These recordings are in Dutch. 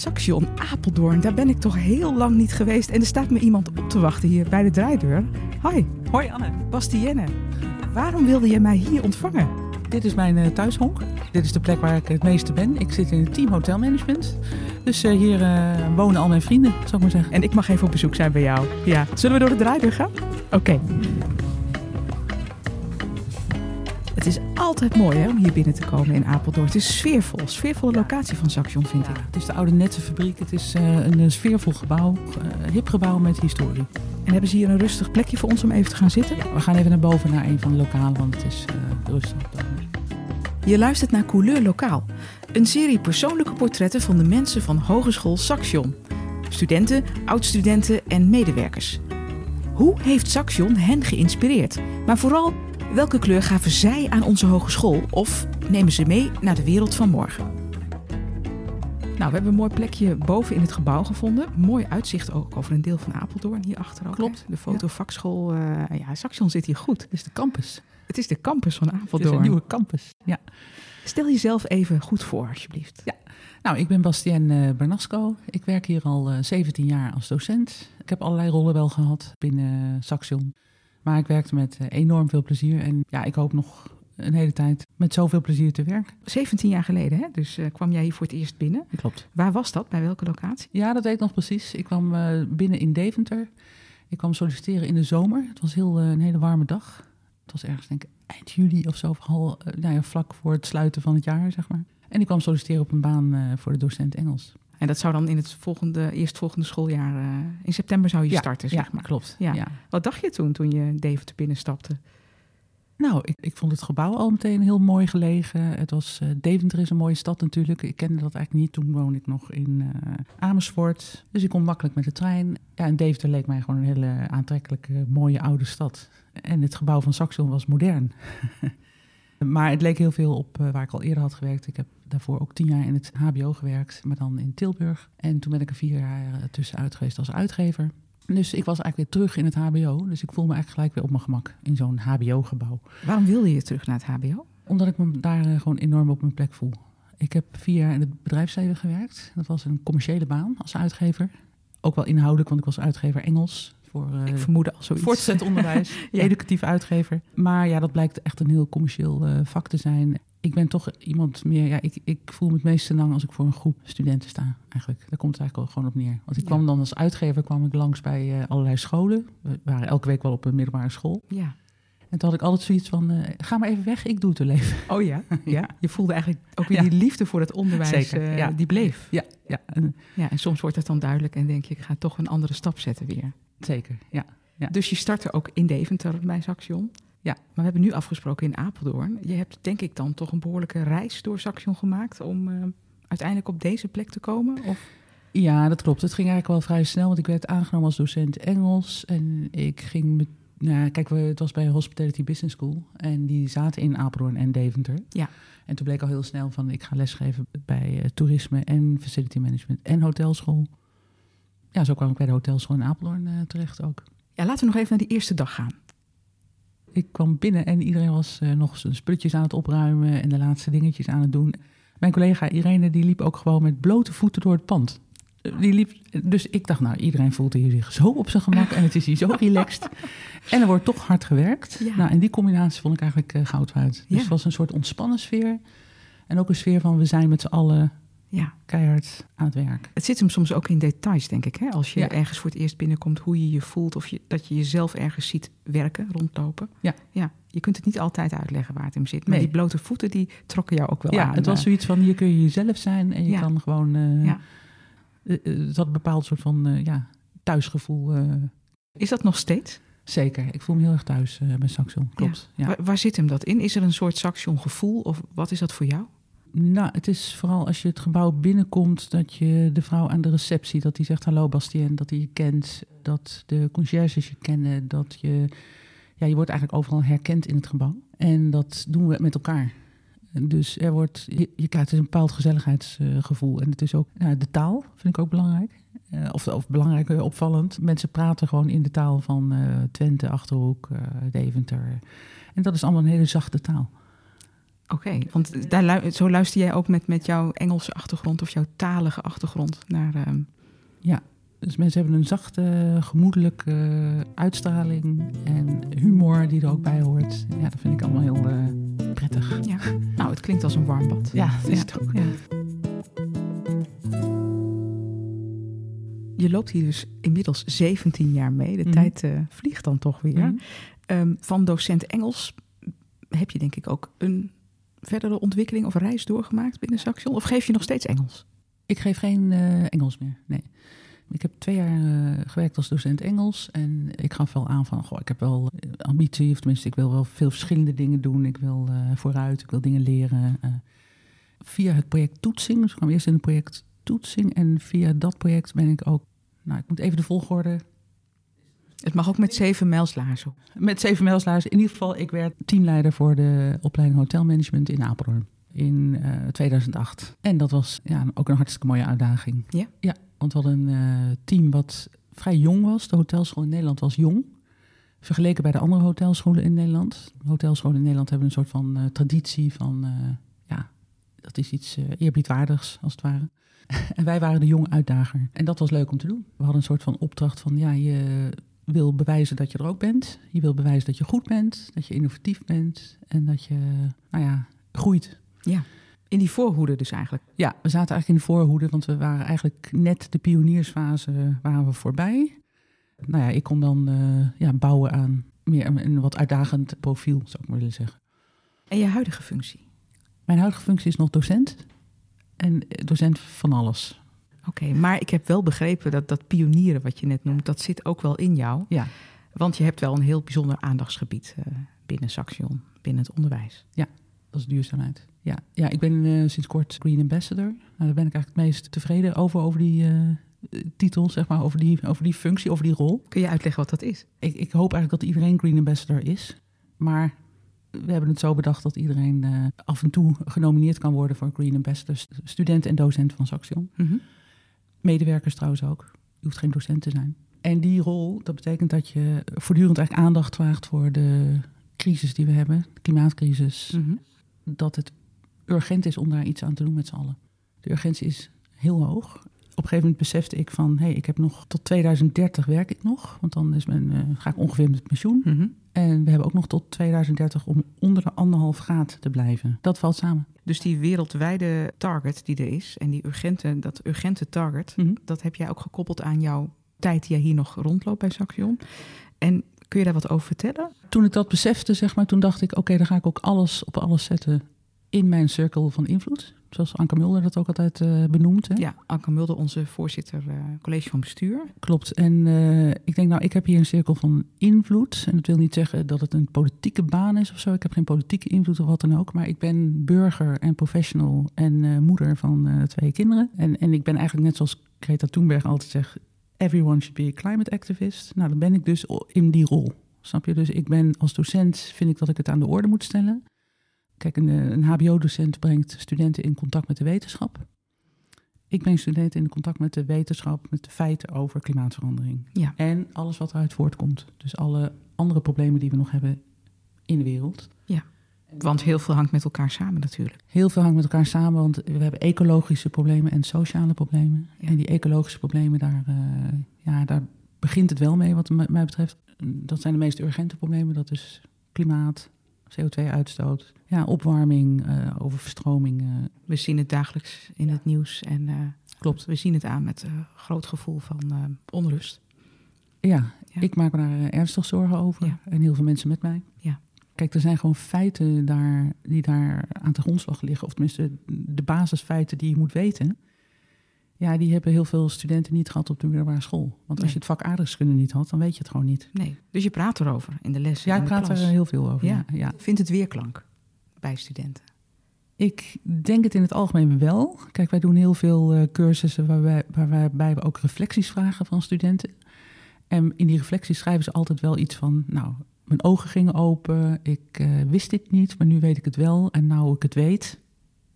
Saxion Apeldoorn, daar ben ik toch heel lang niet geweest. En er staat me iemand op te wachten hier bij de draaideur. Hi, Hoi Anne, Bastienne. Waarom wilde je mij hier ontvangen? dit is mijn uh, thuishonk. Dit is de plek waar ik het meeste ben. Ik zit in het team hotelmanagement. Dus uh, hier uh, wonen al mijn vrienden, zou ik maar zeggen. En ik mag even op bezoek zijn bij jou. Ja. Zullen we door de draaideur gaan? Oké. Okay. Het is altijd mooi hè, om hier binnen te komen in Apeldoorn. Het is sfeervol. Sfeervolle locatie van Saxion, vind ik. Het is de oude Nettenfabriek. Het is uh, een sfeervol gebouw. Uh, hip gebouw met historie. En hebben ze hier een rustig plekje voor ons om even te gaan zitten? Ja, we gaan even naar boven naar een van de lokalen, want het is uh, rustig. Je luistert naar Couleur Lokaal. Een serie persoonlijke portretten van de mensen van Hogeschool Saxion. Studenten, oud-studenten en medewerkers. Hoe heeft Saxion hen geïnspireerd? Maar vooral, welke kleur gaven zij aan onze hogeschool? Of nemen ze mee naar de wereld van morgen? Nou, we hebben een mooi plekje boven in het gebouw gevonden. Mooi uitzicht ook over een deel van Apeldoorn hier achter ook. Klopt. De fotovakschool. Uh, ja, Saxion zit hier goed. Het is de campus. Het is de campus van Apeldoorn. Het is een nieuwe campus, ja. Stel jezelf even goed voor, alsjeblieft. Ja, nou, ik ben Bastien Bernasco. Ik werk hier al uh, 17 jaar als docent. Ik heb allerlei rollen wel gehad binnen Saxion. Maar ik werkte met uh, enorm veel plezier. En ja, ik hoop nog een hele tijd met zoveel plezier te werken. 17 jaar geleden, hè? Dus uh, kwam jij hier voor het eerst binnen. Klopt. Waar was dat? Bij welke locatie? Ja, dat weet ik nog precies. Ik kwam uh, binnen in Deventer. Ik kwam solliciteren in de zomer. Het was heel, uh, een hele warme dag. Het was ergens, denk ik, eind juli of zo. Al, nou ja, vlak voor het sluiten van het jaar, zeg maar. En ik kwam solliciteren op een baan voor de docent Engels. En dat zou dan in het volgende, eerstvolgende schooljaar, uh, in september zou je ja, starten, zeg ja, maar. klopt. Ja. Ja. Wat dacht je toen, toen je Deventer binnenstapte? Nou, ik, ik vond het gebouw al meteen heel mooi gelegen. Het was, uh, Deventer is een mooie stad natuurlijk. Ik kende dat eigenlijk niet. Toen woonde ik nog in uh, Amersfoort. Dus ik kon makkelijk met de trein. Ja, en Deventer leek mij gewoon een hele aantrekkelijke, mooie oude stad. En het gebouw van Saxion was modern. maar het leek heel veel op uh, waar ik al eerder had gewerkt. Ik heb daarvoor ook tien jaar in het HBO gewerkt, maar dan in Tilburg. En toen ben ik er vier jaar tussenuit geweest als uitgever. Dus ik was eigenlijk weer terug in het HBO. Dus ik voel me eigenlijk gelijk weer op mijn gemak in zo'n HBO-gebouw. Waarom wilde je terug naar het HBO? Omdat ik me daar uh, gewoon enorm op mijn plek voel. Ik heb vier jaar in het bedrijfsleven gewerkt. Dat was een commerciële baan als uitgever. Ook wel inhoudelijk, want ik was uitgever Engels. Voor, uh, ik al zoiets. Voortgezet onderwijs, ja. educatief uitgever. Maar ja, dat blijkt echt een heel commercieel uh, vak te zijn. Ik ben toch iemand meer, ja, ik, ik voel me het meeste lang als ik voor een groep studenten sta, eigenlijk. Daar komt het eigenlijk gewoon op neer. Want ik kwam ja. dan als uitgever kwam ik langs bij uh, allerlei scholen. We waren elke week wel op een middelbare school. Ja. En toen had ik altijd zoiets van, uh, ga maar even weg, ik doe het te leven. Oh ja? ja? Je voelde eigenlijk ook weer ja. die liefde voor het onderwijs, Zeker, uh, ja. die bleef. Ja, ja. En, ja. En soms wordt het dan duidelijk en denk je, ik ga toch een andere stap zetten weer. Zeker, ja. ja. Dus je startte ook in Deventer bij Saxion. Ja, maar we hebben nu afgesproken in Apeldoorn. Je hebt denk ik dan toch een behoorlijke reis door Saxion gemaakt om uh, uiteindelijk op deze plek te komen? Of? Ja, dat klopt. Het ging eigenlijk wel vrij snel, want ik werd aangenomen als docent Engels. En ik ging met, nou, kijk, we, het was bij Hospitality Business School. En die zaten in Apeldoorn en Deventer. Ja. En toen bleek al heel snel van, ik ga lesgeven bij uh, toerisme en facility management en hotelschool. Ja, zo kwam ik bij de hotelschool in Apeldoorn uh, terecht ook. Ja, laten we nog even naar die eerste dag gaan. Ik kwam binnen en iedereen was uh, nog zijn spulletjes aan het opruimen en de laatste dingetjes aan het doen. Mijn collega Irene die liep ook gewoon met blote voeten door het pand. Die liep, dus ik dacht, nou, iedereen voelt hier zich zo op zijn gemak en het is hier zo relaxed. En er wordt toch hard gewerkt. Ja. Nou, en die combinatie vond ik eigenlijk uh, goud waard. Dus Ja. het was een soort ontspannen sfeer. En ook een sfeer van, we zijn met z'n allen Ja. keihard aan het werk. Het zit hem soms ook in details, denk ik. Hè? Als je Ja. ergens voor het eerst binnenkomt, hoe je je voelt. Of je, dat je jezelf ergens ziet werken, rondlopen. Ja. ja. Je kunt het niet altijd uitleggen waar het hem zit. Maar Nee. die blote voeten, die trokken jou ook wel ja, aan. het was eh. zoiets van, hier kun je jezelf zijn en je Ja. kan gewoon... eh, Ja. eh, het had een bepaald soort van ja, thuisgevoel. Is dat nog steeds? zeker, ik voel me heel erg thuis bij Saxion, klopt. Ja. Waar, waar zit hem dat in? Is er een soort Saxion gevoel? Of wat is dat voor jou? Nou, het is vooral als je het gebouw binnenkomt... dat je de vrouw aan de receptie, dat die zegt hallo Bastien... dat die je kent, dat de conciërges je kennen... dat je... Ja, je wordt eigenlijk overal herkend in het gebouw. En dat doen we met elkaar. Dus er wordt, je, krijgt dus een bepaald gezelligheidsgevoel. En het is ook, nou, de taal vind ik ook belangrijk. Eh, of, of belangrijk, eh, opvallend. Mensen praten gewoon in de taal van eh, Twente, Achterhoek, Deventer. En dat is allemaal een hele zachte taal. Oké, want daar lu zo luister jij ook met, met jouw Engelse achtergrond of jouw talige achtergrond naar. ehm, Ja, dus mensen hebben een zachte, gemoedelijke uitstraling en humor die er ook bij hoort. Ja, dat vind ik allemaal heel eh, prettig. ja. Nou, het klinkt als een warm bad. Ja, dat is het ook. Ja. Je loopt hier dus inmiddels 17 jaar mee. De Mhm. tijd eh, vliegt dan toch weer. Mhm. Ehm, van docent Engels heb je denk ik ook een verdere ontwikkeling of reis doorgemaakt binnen Saxion? Of geef je nog steeds Engels? Ik geef geen eh, Engels meer, nee. Ik heb twee jaar eh, gewerkt als docent Engels. En ik gaf wel aan van, goh, ik heb wel eh, ambitie. Of tenminste, ik wil wel veel verschillende dingen doen. Ik wil vooruit, ik wil dingen leren. via het project Toetsing, dus ik kwam eerst in het project Toetsing. En via dat project ben ik ook, nou, ik moet even de volgorde Het mag ook met zeven mijlslaarzen. Met zeven mijlslaars. In ieder geval, ik werd teamleider voor de opleiding hotelmanagement in Apeldoorn in eh, 2008. En dat was ja, ook een hartstikke mooie uitdaging. Ja? Ja, want we hadden een eh, team wat vrij jong was. De hotelschool in Nederland was jong. Vergeleken bij de andere hotelscholen in Nederland. Hotelscholen in Nederland hebben een soort van eh, traditie van... eh, ja, dat is iets eh, eerbiedwaardigs, als het ware. en wij waren de jonge uitdager. En dat was leuk om te doen. We hadden een soort van opdracht van... ja, je wil bewijzen dat je er ook bent. Je wil bewijzen dat je goed bent, dat je innovatief bent en dat je, nou ja, groeit. Ja. In die voorhoede dus eigenlijk. Ja, we zaten eigenlijk in de voorhoede, want we waren eigenlijk net de pioniersfase waren we voorbij. Nou ja, ik kon dan eh, ja, bouwen aan meer een, wat uitdagend profiel, zou ik maar willen zeggen. En je huidige functie? Mijn huidige functie is nog docent en eh, docent van alles. Oké, maar ik heb wel begrepen dat dat pionieren wat je net noemt, dat zit ook wel in jou. Ja, Want je hebt wel een heel bijzonder aandachtsgebied eh, binnen Saxion, binnen het onderwijs. dat is duurzaamheid. Ja, ja ik ben eh, sinds kort Green Ambassador. Nou, daar ben ik eigenlijk het meest tevreden over, over die eh, titel, zeg maar, over die, over die functie, over die rol. Kun je uitleggen wat dat is? Ik, ik hoop eigenlijk dat iedereen Green Ambassador is. Maar we hebben het zo bedacht dat iedereen af en toe genomineerd kan worden voor Green Ambassador. st- Student en docent van Saxion. Medewerkers trouwens ook. Je hoeft geen docent te zijn. En die rol, dat betekent dat je voortdurend eigenlijk aandacht vraagt voor de crisis die we hebben. De klimaatcrisis. Mhm. Dat het urgent is om daar iets aan te doen met z'n allen. De urgentie is heel hoog. Op een gegeven moment besefte ik van, hé, hey, ik heb nog tot 2030 werk ik nog. Want dan is mijn, eh, ga ik ongeveer met pensioen. Mhm. En we hebben ook nog tot 2030 om onder de anderhalf graad te blijven. Dat valt samen. Dus die wereldwijde target die er is en die urgente, dat urgente target, Mhm. dat heb jij ook gekoppeld aan jouw tijd die jij hier nog rondloopt bij Saxion. En kun je daar wat over vertellen? Toen ik dat besefte, zeg maar, toen dacht ik, oké, dan ga ik ook alles op alles zetten in mijn cirkel van invloed. Zoals Anke Mulder dat ook altijd eh, benoemt. Hè? Ja, Anke Mulder, onze voorzitter eh, college van bestuur. Klopt. En eh, ik denk, nou, ik heb hier een cirkel van invloed. En dat wil niet zeggen dat het een politieke baan is of zo. Ik heb geen politieke invloed of wat dan ook. Maar ik ben burger en professional en moeder van twee kinderen. En, en ik ben eigenlijk net zoals Greta Thunberg altijd zegt... everyone should be a climate activist. Nou, dan ben ik dus in die rol. Snap je? Dus ik ben als docent, vind ik dat ik het aan de orde moet stellen. Kijk, een, eh, een hbo-docent brengt studenten in contact met de wetenschap. Ik breng studenten in contact met de wetenschap, met de feiten over klimaatverandering. Ja. En alles wat eruit voortkomt. Dus alle andere problemen die we nog hebben in de wereld. Want heel veel hangt met elkaar samen natuurlijk. Heel veel hangt met elkaar samen, want we hebben ecologische problemen en sociale problemen. Ja. En die ecologische problemen, daar, eh, ja, daar begint het wel mee wat mij betreft. Dat zijn de meest urgente problemen. Dat is klimaat, CO2-uitstoot, ja, opwarming, eh, overstroming. eh, We zien het dagelijks in het nieuws en eh, klopt. we zien het aan met een groot gevoel van onrust. Ja, Ja. ik maak me daar ernstig zorgen over. Ja. En heel veel mensen met mij. Ja. Kijk, er zijn gewoon feiten daar, die daar aan de grondslag liggen. Of tenminste, de basisfeiten die je moet weten. Ja, die hebben heel veel studenten niet gehad op de middelbare school. Want als je het vak aardrijkskunde niet had, dan weet je het gewoon niet. Nee, dus je praat erover in de les. Ja, ik praat klas. er heel veel over. Ja. Ja. Ja. Vindt het weerklank bij studenten? Ik denk het in het algemeen wel. Kijk, wij doen heel veel eh, cursussen waarbij, waarbij we ook reflecties vragen van studenten. En in die reflecties schrijven ze altijd wel iets van, nou, mijn ogen gingen open, ik eh, wist dit niet, maar nu weet ik het wel. En nou ik het weet,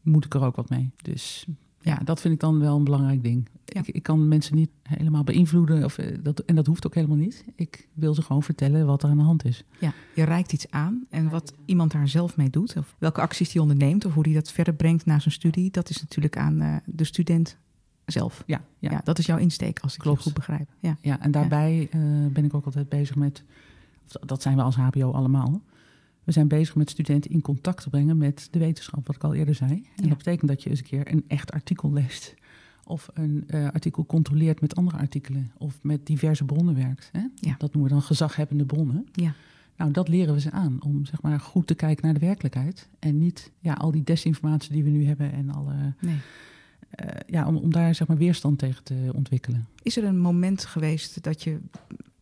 moet ik er ook wat mee. Dus Ja, dat vind ik dan wel een belangrijk ding. Ja. Ik, ik kan mensen niet helemaal beïnvloeden. Of, eh, dat, en dat hoeft ook helemaal niet. Ik wil ze gewoon vertellen wat er aan de hand is. Ja, je reikt iets aan en wat iemand daar zelf mee doet, of welke acties die onderneemt, of hoe die dat verder brengt na zijn studie, dat is natuurlijk aan eh, de student zelf. Ja, ja. Ja. dat is jouw insteek, als ik Klopt. je goed begrijp. Ja. Ja, en daarbij eh, ben ik ook altijd bezig met, dat zijn we als HBO allemaal. We zijn bezig met studenten in contact te brengen met de wetenschap, wat ik al eerder zei. En Ja. dat betekent dat je eens een keer een echt artikel leest. Of een eh, artikel controleert met andere artikelen. Of met diverse bronnen werkt. Hè? Ja. Dat noemen we dan gezaghebbende bronnen. Ja. Nou, dat leren we ze aan. Om zeg maar goed te kijken naar de werkelijkheid. En niet ja, al die desinformatie die we nu hebben. En alle, Nee. eh, ja, om, om daar zeg maar weerstand tegen te ontwikkelen. Is er een moment geweest dat je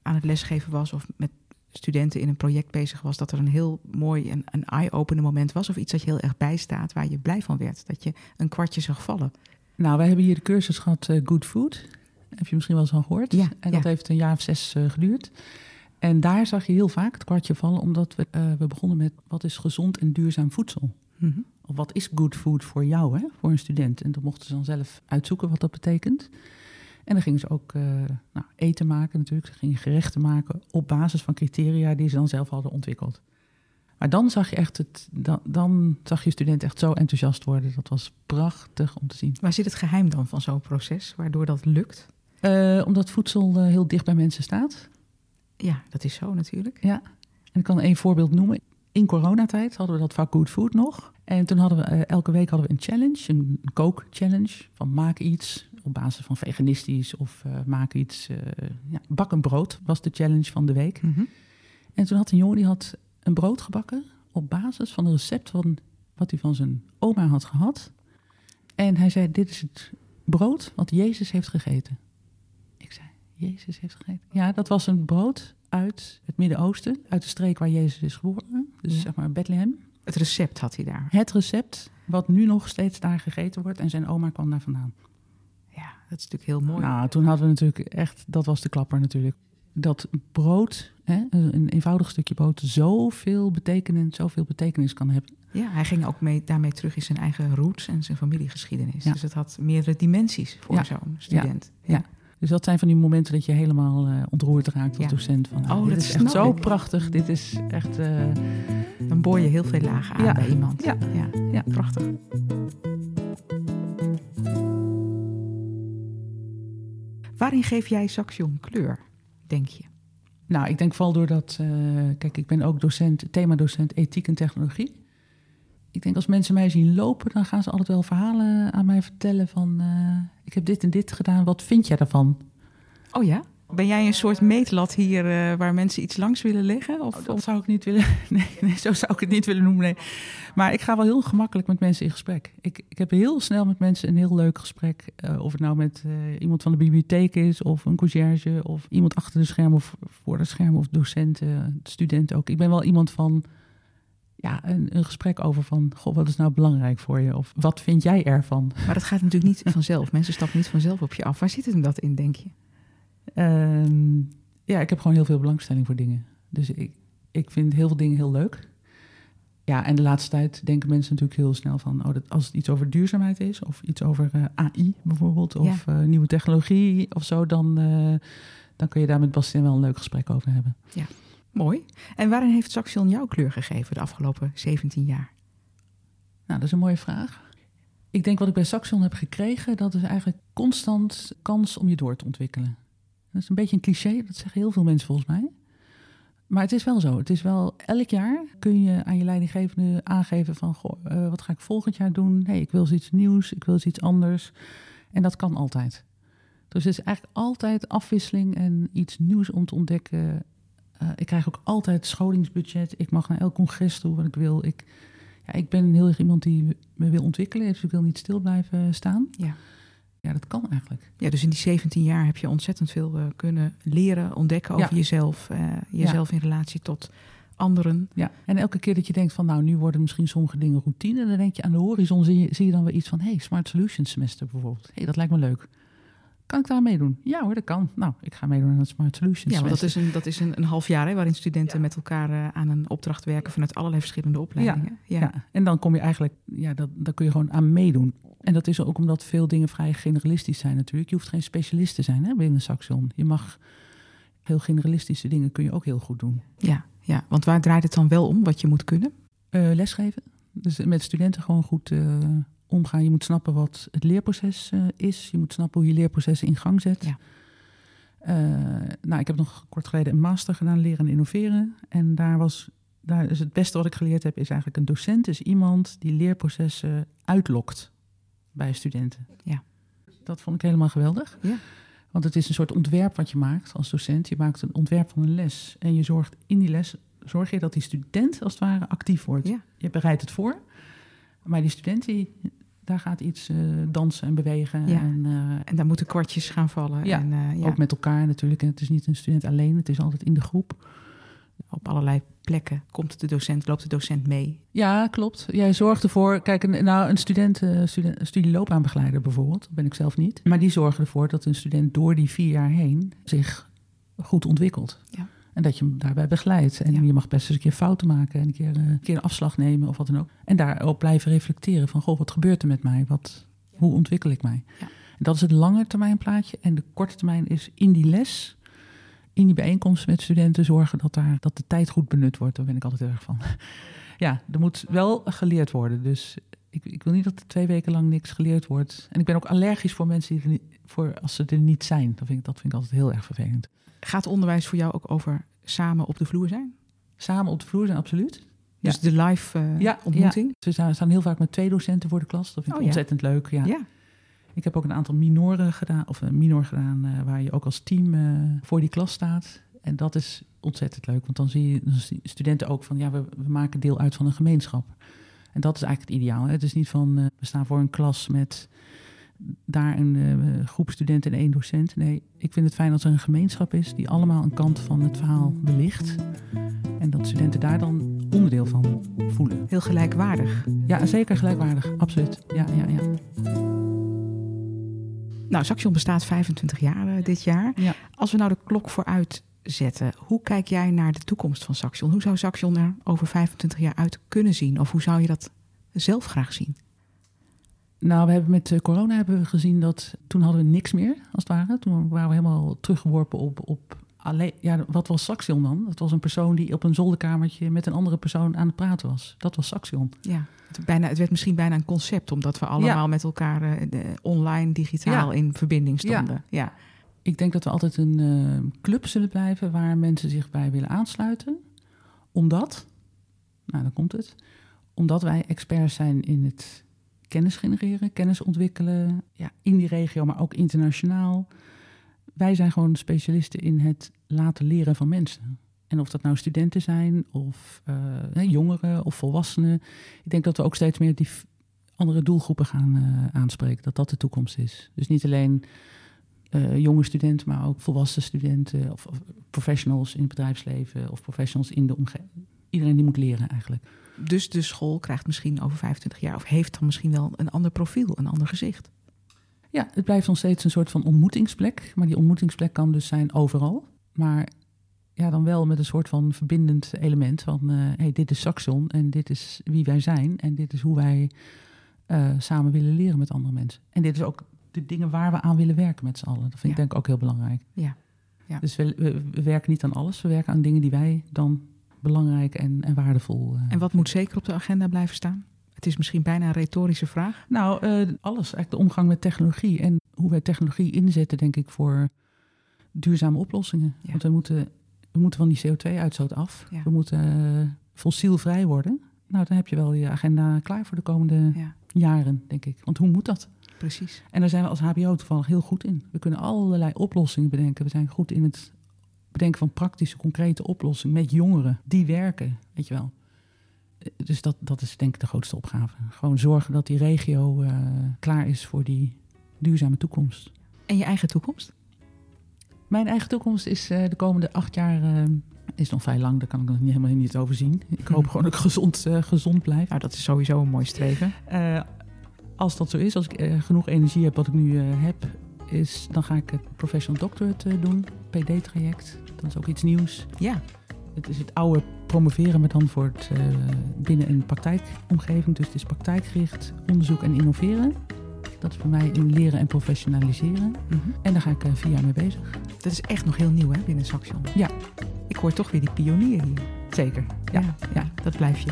aan het lesgeven was of met studenten in een project bezig was, dat er een heel mooi en een eye-opener moment was? Of iets dat je heel erg bijstaat, waar je blij van werd? Dat je een kwartje zag vallen? Nou, wij hebben hier de cursus gehad eh, Good Food. Heb je misschien wel eens al gehoord? Ja, En dat ja. heeft een jaar of zes eh, geduurd. En daar zag je heel vaak het kwartje vallen, omdat we, eh, we begonnen met wat is gezond en duurzaam voedsel? Mhm. Of wat is good food voor jou, hè? voor een student? En dan mochten ze dan zelf uitzoeken wat dat betekent. En dan gingen ze ook eh, nou, eten maken natuurlijk. Ze gingen gerechten maken op basis van criteria die ze dan zelf hadden ontwikkeld. Maar dan zag je echt het, dan, dan zag je student echt zo enthousiast worden. Dat was prachtig om te zien. Waar zit het geheim dan van zo'n proces, waardoor dat lukt? Eh, omdat voedsel eh, heel dicht bij mensen staat. Ja, dat is zo natuurlijk. Ja. En ik kan één voorbeeld noemen. In coronatijd hadden we dat vak Good Food nog. En toen hadden we elke week hadden we een challenge, een kook-challenge. Van maak iets op basis van veganistisch of eh, maak iets. eh, ja, bak een brood was de challenge van de week. Mhm. En toen had een jongen die had een brood gebakken op basis van een recept van wat hij van zijn oma had gehad. En hij zei: Dit is het brood wat Jezus heeft gegeten. Ik zei: Jezus heeft gegeten. Ja, dat was een brood uit het Midden-Oosten, uit de streek waar Jezus is geboren. Dus Ja. zeg maar Bethlehem. Het recept had hij daar. Het recept wat nu nog steeds daar gegeten wordt. En zijn oma kwam daar vandaan. Ja, dat is natuurlijk heel mooi. Nou, toen hadden we natuurlijk echt, dat was de klapper natuurlijk. Dat brood, hè, een eenvoudig stukje brood, zoveel betekenis, zoveel betekenis kan hebben. Ja, hij ging ook mee, daarmee terug in zijn eigen roots en zijn familiegeschiedenis. Ja. Dus het had meerdere dimensies voor Ja. zo'n student. Ja. Dus dat zijn van die momenten dat je helemaal eh, ontroerd raakt als Ja. docent. Van, Oh, dit dat is echt zo ik. prachtig. Dit is echt... eh, Dan boor je heel veel lagen aan Ja. bij iemand. Ja. ja. Ja. prachtig. Waarin geef jij Saxion kleur, denk je? nou, ik denk vooral doordat... eh, kijk, ik ben ook docent, themadocent ethiek en technologie. Ik denk als mensen mij zien lopen, dan gaan ze altijd wel verhalen aan mij vertellen van... eh, ik heb dit en dit gedaan, wat vind jij daarvan? Oh ja? Ben jij een soort meetlat hier eh, waar mensen iets langs willen leggen? Of, Oh, dat zou ik niet willen. Nee, nee, zo zou ik het niet willen noemen. Nee. Maar ik ga wel heel gemakkelijk met mensen in gesprek. Ik, ik heb heel snel met mensen een heel leuk gesprek. eh, of het nou met eh, iemand van de bibliotheek is, of een conciërge, of iemand achter de schermen of voor de schermen, of docenten, studenten ook. Ik ben wel iemand van ja, een, een gesprek over van, goh, wat is nou belangrijk voor je? Of wat vind jij ervan? Maar dat gaat natuurlijk niet vanzelf. Mensen stappen niet vanzelf op je af. Waar zit hem dat in, denk je? Ehm, ja, ik heb gewoon heel veel belangstelling voor dingen. Dus ik, ik vind heel veel dingen heel leuk. Ja, en de laatste tijd denken mensen natuurlijk heel snel van... Oh, dat, als het iets over duurzaamheid is, of iets over eh, AI bijvoorbeeld... of eh, nieuwe technologie of zo... Dan, eh, dan kun je daar met Bastien wel een leuk gesprek over hebben. Mooi. En waarin heeft Saxion jouw kleur gegeven de afgelopen 17 jaar? Nou, dat is een mooie vraag. Ik denk wat ik bij Saxion heb gekregen... dat is eigenlijk constant kans om je door te ontwikkelen. Dat is een beetje een cliché, dat zeggen heel veel mensen volgens mij. Maar het is wel zo. Het is wel elk jaar kun je aan je leidinggevende aangeven van... Goh, eh, wat ga ik volgend jaar doen? hey, ik wil iets nieuws, ik wil iets anders. En dat kan altijd. Dus het is eigenlijk altijd afwisseling en iets nieuws om te ontdekken. Eh, ik krijg ook altijd scholingsbudget. Ik mag naar elk congres toe wat ik wil. Ik, ja, ik ben heel erg iemand die me wil ontwikkelen. Dus ik wil niet stil blijven staan. Ja. Ja, dat kan eigenlijk. Ja, dus in die 17 jaar heb je ontzettend veel eh, kunnen leren, ontdekken over Ja. jezelf. eh, jezelf in relatie tot anderen. Ja, en elke keer dat je denkt van nou, nu worden misschien sommige dingen routine, dan denk je aan de horizon, zie je, zie je dan weer iets van, hey, Smart Solutions semester bijvoorbeeld. hey, dat lijkt me leuk. Kan ik daar meedoen? Ja hoor, dat kan. Nou, ik ga meedoen aan het Smart Solutions Ja, want dat is een, dat is een, een half jaar hè, waarin studenten met elkaar eh, aan een opdracht werken vanuit allerlei verschillende opleidingen. Ja. Ja, en dan kom je eigenlijk, ja, dat, daar kun je gewoon aan meedoen. En dat is ook omdat veel dingen vrij generalistisch zijn natuurlijk. Je hoeft geen specialist te zijn hè, binnen Saxion. Je mag heel generalistische dingen kun je ook heel goed doen. Ja, ja, want waar draait het dan wel om, wat je moet kunnen? Uh, lesgeven. Dus met studenten gewoon goed uh, omgaan. Je moet snappen wat het leerproces uh, is. Je moet snappen hoe je leerprocessen in gang zet. Ja. nou, ik heb nog kort geleden een master gedaan, leren en innoveren. En daar was, daar is het beste wat ik geleerd heb, is eigenlijk een docent is iemand die leerprocessen uitlokt bij studenten. Ja. Dat vond ik helemaal geweldig. Ja. Want het is een soort ontwerp wat je maakt als docent. Je maakt een ontwerp van een les. En je zorgt in die les, zorg je dat die student als het ware actief wordt. Ja. Je bereidt het voor. Maar die student, die, daar gaat iets uh, dansen en bewegen. Ja. En, uh, en daar moeten kwartjes gaan vallen. Ja, en, uh, ja. ook met elkaar natuurlijk. En het is niet een student alleen, het is altijd in de groep op allerlei plekken komt de docent, loopt de docent mee. Ja, klopt. Jij zorgt ervoor. Kijk, een, nou, een student, student, studieloopbaanbegeleider bijvoorbeeld, dat ben ik zelf niet. Maar die zorgen ervoor dat een student door die vier jaar heen zich goed ontwikkelt. Ja. En dat je hem daarbij begeleidt. En je mag best eens een keer fouten maken en een keer, uh, een keer een afslag nemen of wat dan ook. En daarop blijven reflecteren van, goh, wat gebeurt er met mij? Wat, hoe ontwikkel ik mij? Ja. En dat is het lange termijn plaatje. En de korte termijn is in die les in die bijeenkomsten met studenten zorgen dat, daar, dat de tijd goed benut wordt. Daar ben ik altijd erg van. ja, er moet wel geleerd worden. Dus ik, ik, wil niet dat er twee weken lang niks geleerd wordt. En ik ben ook allergisch voor mensen die er niet, voor als ze er niet zijn. Dat vind, ik, dat vind ik altijd heel erg vervelend. Gaat onderwijs voor jou ook over samen op de vloer zijn? Samen op de vloer zijn, absoluut. Dus de live uh, ja, ontmoeting? Ja. Ze staan heel vaak met twee docenten voor de klas. Dat vind ik oh, ontzettend leuk. Ja. ja. Ik heb ook een aantal minoren gedaan, of een minor gedaan, uh, waar je ook als team uh, voor die klas staat. En dat is ontzettend leuk, want dan zie je studenten ook van, ja, we, we maken deel uit van een gemeenschap. En dat is eigenlijk het ideaal. Hè? Het is niet van, uh, we staan voor een klas met daar een groep studenten en één docent. Nee, ik vind het fijn als er een gemeenschap is die allemaal een kant van het verhaal belicht. En dat studenten daar dan onderdeel van voelen. Heel gelijkwaardig. Ja, zeker gelijkwaardig. Absoluut. Ja, ja, ja. Nou, Saxion bestaat 25 jaar uh, dit jaar. Ja. Als we nou de klok vooruit zetten, hoe kijk jij naar de toekomst van Saxion? Hoe zou Saxion er over 25 jaar uit kunnen zien? Of hoe zou je dat zelf graag zien? Nou, we hebben met corona hebben we gezien dat toen hadden we niks meer, als het ware. Toen waren we helemaal teruggeworpen op, op alleen, ja, wat was Saxion dan? Dat was een persoon die op een zolderkamertje met een andere persoon aan het praten was. Dat was Saxion. Ja, het, bijna, het werd misschien bijna een concept, omdat we allemaal met elkaar uh, online, digitaal in verbinding stonden. Ja. Ik denk dat we altijd een uh, club zullen blijven waar mensen zich bij willen aansluiten. Omdat, nou dan komt het, omdat wij experts zijn in het kennis genereren, kennis ontwikkelen, ja, in die regio, maar ook internationaal wij zijn gewoon specialisten in het laten leren van mensen. En of dat nou studenten zijn, of uh, jongeren, of volwassenen. Ik denk dat we ook steeds meer die andere doelgroepen gaan uh, aanspreken. Dat dat de toekomst is. Dus niet alleen uh, jonge studenten, maar ook volwassen studenten. Of, of, professionals in het bedrijfsleven. Of professionals in de omgeving. Iedereen die moet leren eigenlijk. Dus de school krijgt misschien over 25 jaar... of heeft dan misschien wel een ander profiel, een ander gezicht. Ja, het blijft nog steeds een soort van ontmoetingsplek. Maar die ontmoetingsplek kan dus zijn overal. Maar ja, dan wel met een soort van verbindend element van... Uh, hey, dit is Saxon en dit is wie wij zijn... en dit is hoe wij uh, samen willen leren met andere mensen. En dit is ook de dingen waar we aan willen werken met z'n allen. Dat vind ik denk ik ook heel belangrijk. Ja. ja. Dus we, we, werken niet aan alles. We werken aan dingen die wij dan belangrijk en, en waardevol... Uh, en wat moet zeker op de agenda blijven staan? Het is misschien bijna een retorische vraag. Nou, uh, alles. Eigenlijk de omgang met technologie. En hoe wij technologie inzetten, denk ik, voor duurzame oplossingen. Want we moeten, we moeten van die CO2-uitstoot af. We moeten uh, fossielvrij worden. Nou, dan heb je wel je agenda klaar voor de komende ja. jaren, denk ik. Want hoe moet dat? Precies. En daar zijn we als HBO toevallig heel goed in. We kunnen allerlei oplossingen bedenken. We zijn goed in het bedenken van praktische, concrete oplossingen met jongeren die werken, weet je wel dus dat, dat is denk ik de grootste opgave. Gewoon zorgen dat die regio uh, klaar is voor die duurzame toekomst. En je eigen toekomst? Mijn eigen toekomst is uh, de komende acht jaar. Uh, is nog vrij lang, daar kan ik nog niet, helemaal niet over zien. Ik hoop gewoon dat ik gezond, gezond blijf. Nou, dat is sowieso een mooi streven. Als dat zo is, als ik genoeg energie heb wat ik nu heb, is, dan ga ik het professional doctorate doen, PD-traject. Dat is ook iets nieuws. Ja. Het is het oude promoveren, maar dan voor het, binnen een praktijkomgeving. Dus het is praktijkgericht onderzoek en innoveren. Dat is voor mij in leren en professionaliseren. Mhm. En daar ga ik eh, vier jaar mee bezig. Dat is echt nog heel nieuw hè, binnen Saxion. Ja. Ik hoor toch weer die pionier hier. Zeker. Ja. Ja, ja, dat blijf je.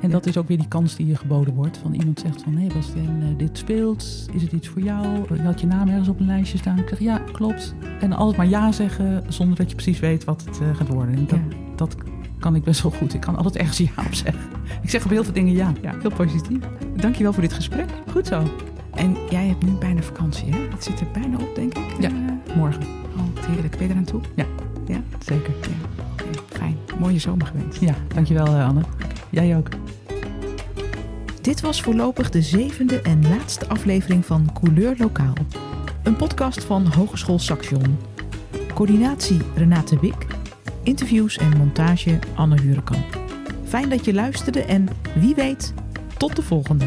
En dat is ook weer die kans die je geboden wordt. Van iemand zegt van, hé hey Bastien, eh, dit speelt. Is het iets voor jou? Je had je naam ergens op een lijstje staan. Ik zeg, ja, klopt. En altijd maar ja zeggen, zonder dat je precies weet wat het eh, gaat worden. En dat, Ja. dat kan ik best wel goed. Ik kan altijd ergens ja op zeggen. Ik zeg op heel veel dingen ja. Ja, heel positief. Dankjewel voor dit gesprek. Goed zo. En jij hebt nu bijna vakantie, hè? Het zit er bijna op, denk ik. Ja. Eh, Morgen. oh, heerlijk. Ben je eraan toe? Ja. Ja? Zeker. Ja. Fijn. Mooie zomer gewenst. Ja, dankjewel Anne. Jij ook. Dit was voorlopig de zevende en laatste aflevering van Couleur Lokaal. Een podcast van Hogeschool Saxion. Coördinatie Renate Wik. Interviews en montage Anne Hurenkamp. Fijn dat je luisterde en wie weet, tot de volgende.